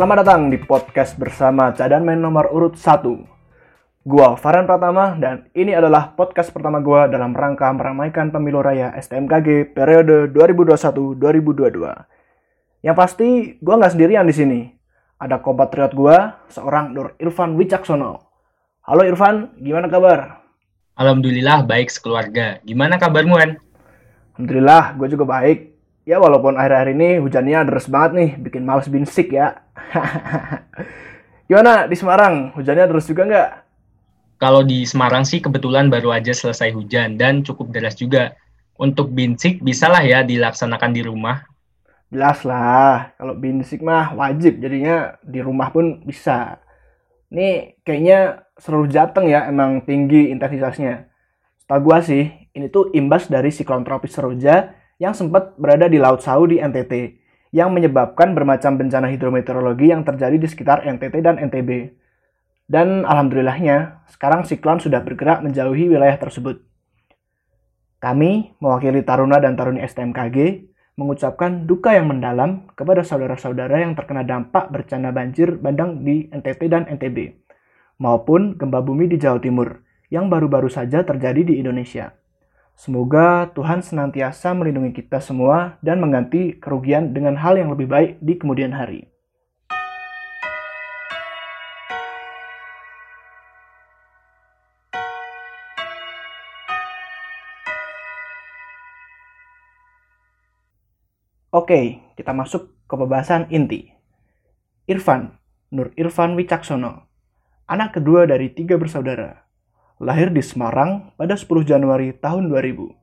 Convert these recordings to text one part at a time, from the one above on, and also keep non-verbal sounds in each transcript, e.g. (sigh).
Selamat datang di podcast bersama Cadanmen nomor urut 1. Gua Farhan Pratama dan ini adalah podcast pertama gua dalam rangka meramaikan pemilu raya STMKG periode 2021-2022. Yang pasti gua nggak sendirian di sini. Ada kompatriot gua, seorang Nur Irfan Wicaksono. Halo Irfan, gimana kabar? Alhamdulillah baik sekeluarga. Gimana kabarmu, An? Alhamdulillah, gue juga baik. Ya walaupun akhir-akhir ini hujannya deras banget nih, bikin males binsik ya. (laughs) Gimana di Semarang? Hujannya deras juga nggak? Kalau di Semarang sih kebetulan baru aja selesai hujan dan cukup deras juga. Untuk binsik bisalah ya dilaksanakan di rumah. Jelas lah, kalau binsik mah wajib, jadinya di rumah pun bisa. Ini kayaknya seluruh Jateng ya emang tinggi intensitasnya. Setahu gua sih, ini tuh imbas dari siklon tropis Seroja yang sempat berada di Laut Sau di NTT, yang menyebabkan bermacam bencana hidrometeorologi yang terjadi di sekitar NTT dan NTB. Dan alhamdulillahnya, sekarang siklon sudah bergerak menjauhi wilayah tersebut. Kami, mewakili Taruna dan Taruni STMKG, mengucapkan duka yang mendalam kepada saudara-saudara yang terkena dampak bencana banjir bandang di NTT dan NTB, maupun gempa bumi di Jawa Timur, yang baru-baru saja terjadi di Indonesia. Semoga Tuhan senantiasa melindungi kita semua dan mengganti kerugian dengan hal yang lebih baik di kemudian hari. Oke, kita masuk ke pembahasan inti. Irfan, Nur Irfan Wicaksono, anak kedua dari tiga bersaudara, lahir di Semarang pada 10 Januari tahun 2000.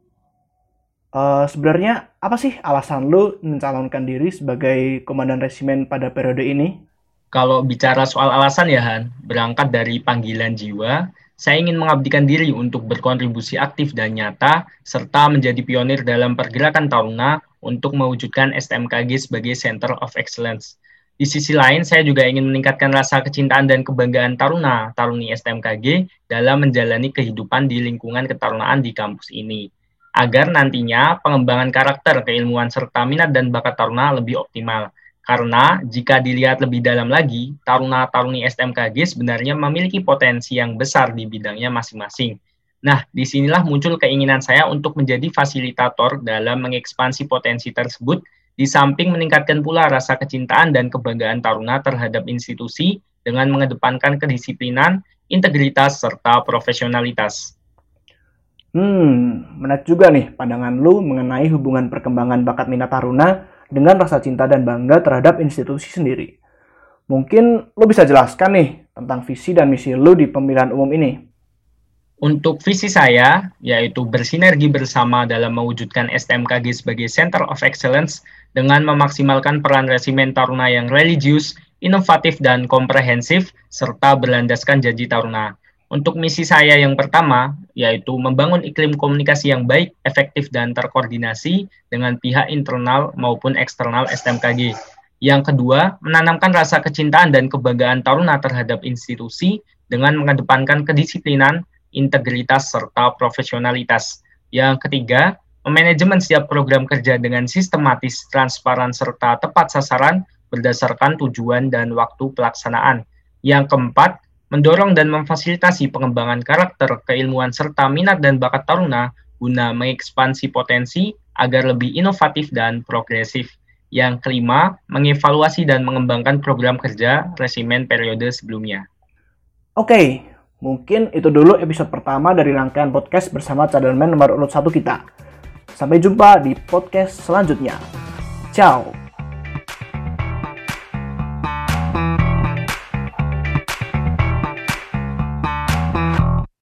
Uh, sebenarnya apa sih alasan lu mencalonkan diri sebagai komandan resimen pada periode ini? Kalau bicara soal alasan ya Han, berangkat dari panggilan jiwa, saya ingin mengabdikan diri untuk berkontribusi aktif dan nyata, serta menjadi pionir dalam pergerakan Taruna untuk mewujudkan STMKG sebagai Center of Excellence. Di sisi lain, saya juga ingin meningkatkan rasa kecintaan dan kebanggaan Taruna, Taruni STMKG dalam menjalani kehidupan di lingkungan ketarunaan di kampus ini. Agar nantinya pengembangan karakter, keilmuan, serta minat dan bakat Taruna lebih optimal. Karena jika dilihat lebih dalam lagi, Taruna-Taruni STMKG sebenarnya memiliki potensi yang besar di bidangnya masing-masing. Nah, di sinilah muncul keinginan saya untuk menjadi fasilitator dalam mengekspansi potensi tersebut di samping meningkatkan pula rasa kecintaan dan kebanggaan Taruna terhadap institusi dengan mengedepankan kedisiplinan, integritas, serta profesionalitas. Hmm, menarik juga nih pandangan lu mengenai hubungan perkembangan bakat minat Taruna dengan rasa cinta dan bangga terhadap institusi sendiri. Mungkin lu bisa jelaskan nih tentang visi dan misi lu di pemilihan umum ini. Untuk visi saya, yaitu bersinergi bersama dalam mewujudkan STMKG sebagai Center of Excellence dengan memaksimalkan peran resimen Taruna yang religius, inovatif, dan komprehensif, serta berlandaskan janji Taruna. Untuk misi saya yang pertama, yaitu membangun iklim komunikasi yang baik, efektif, dan terkoordinasi dengan pihak internal maupun eksternal STMKG. Yang kedua, menanamkan rasa kecintaan dan kebanggaan Taruna terhadap institusi dengan mengedepankan kedisiplinan, integritas, serta profesionalitas. Yang ketiga, manajemen setiap program kerja dengan sistematis, transparan, serta tepat sasaran berdasarkan tujuan dan waktu pelaksanaan. Yang keempat, mendorong dan memfasilitasi pengembangan karakter, keilmuan, serta minat dan bakat taruna guna mengekspansi potensi agar lebih inovatif dan progresif. Yang kelima, mengevaluasi dan mengembangkan program kerja resimen periode sebelumnya. Oke, mungkin itu dulu episode pertama dari rangkaian podcast bersama cadangan nomor urut satu kita. Sampai jumpa di podcast selanjutnya. Ciao.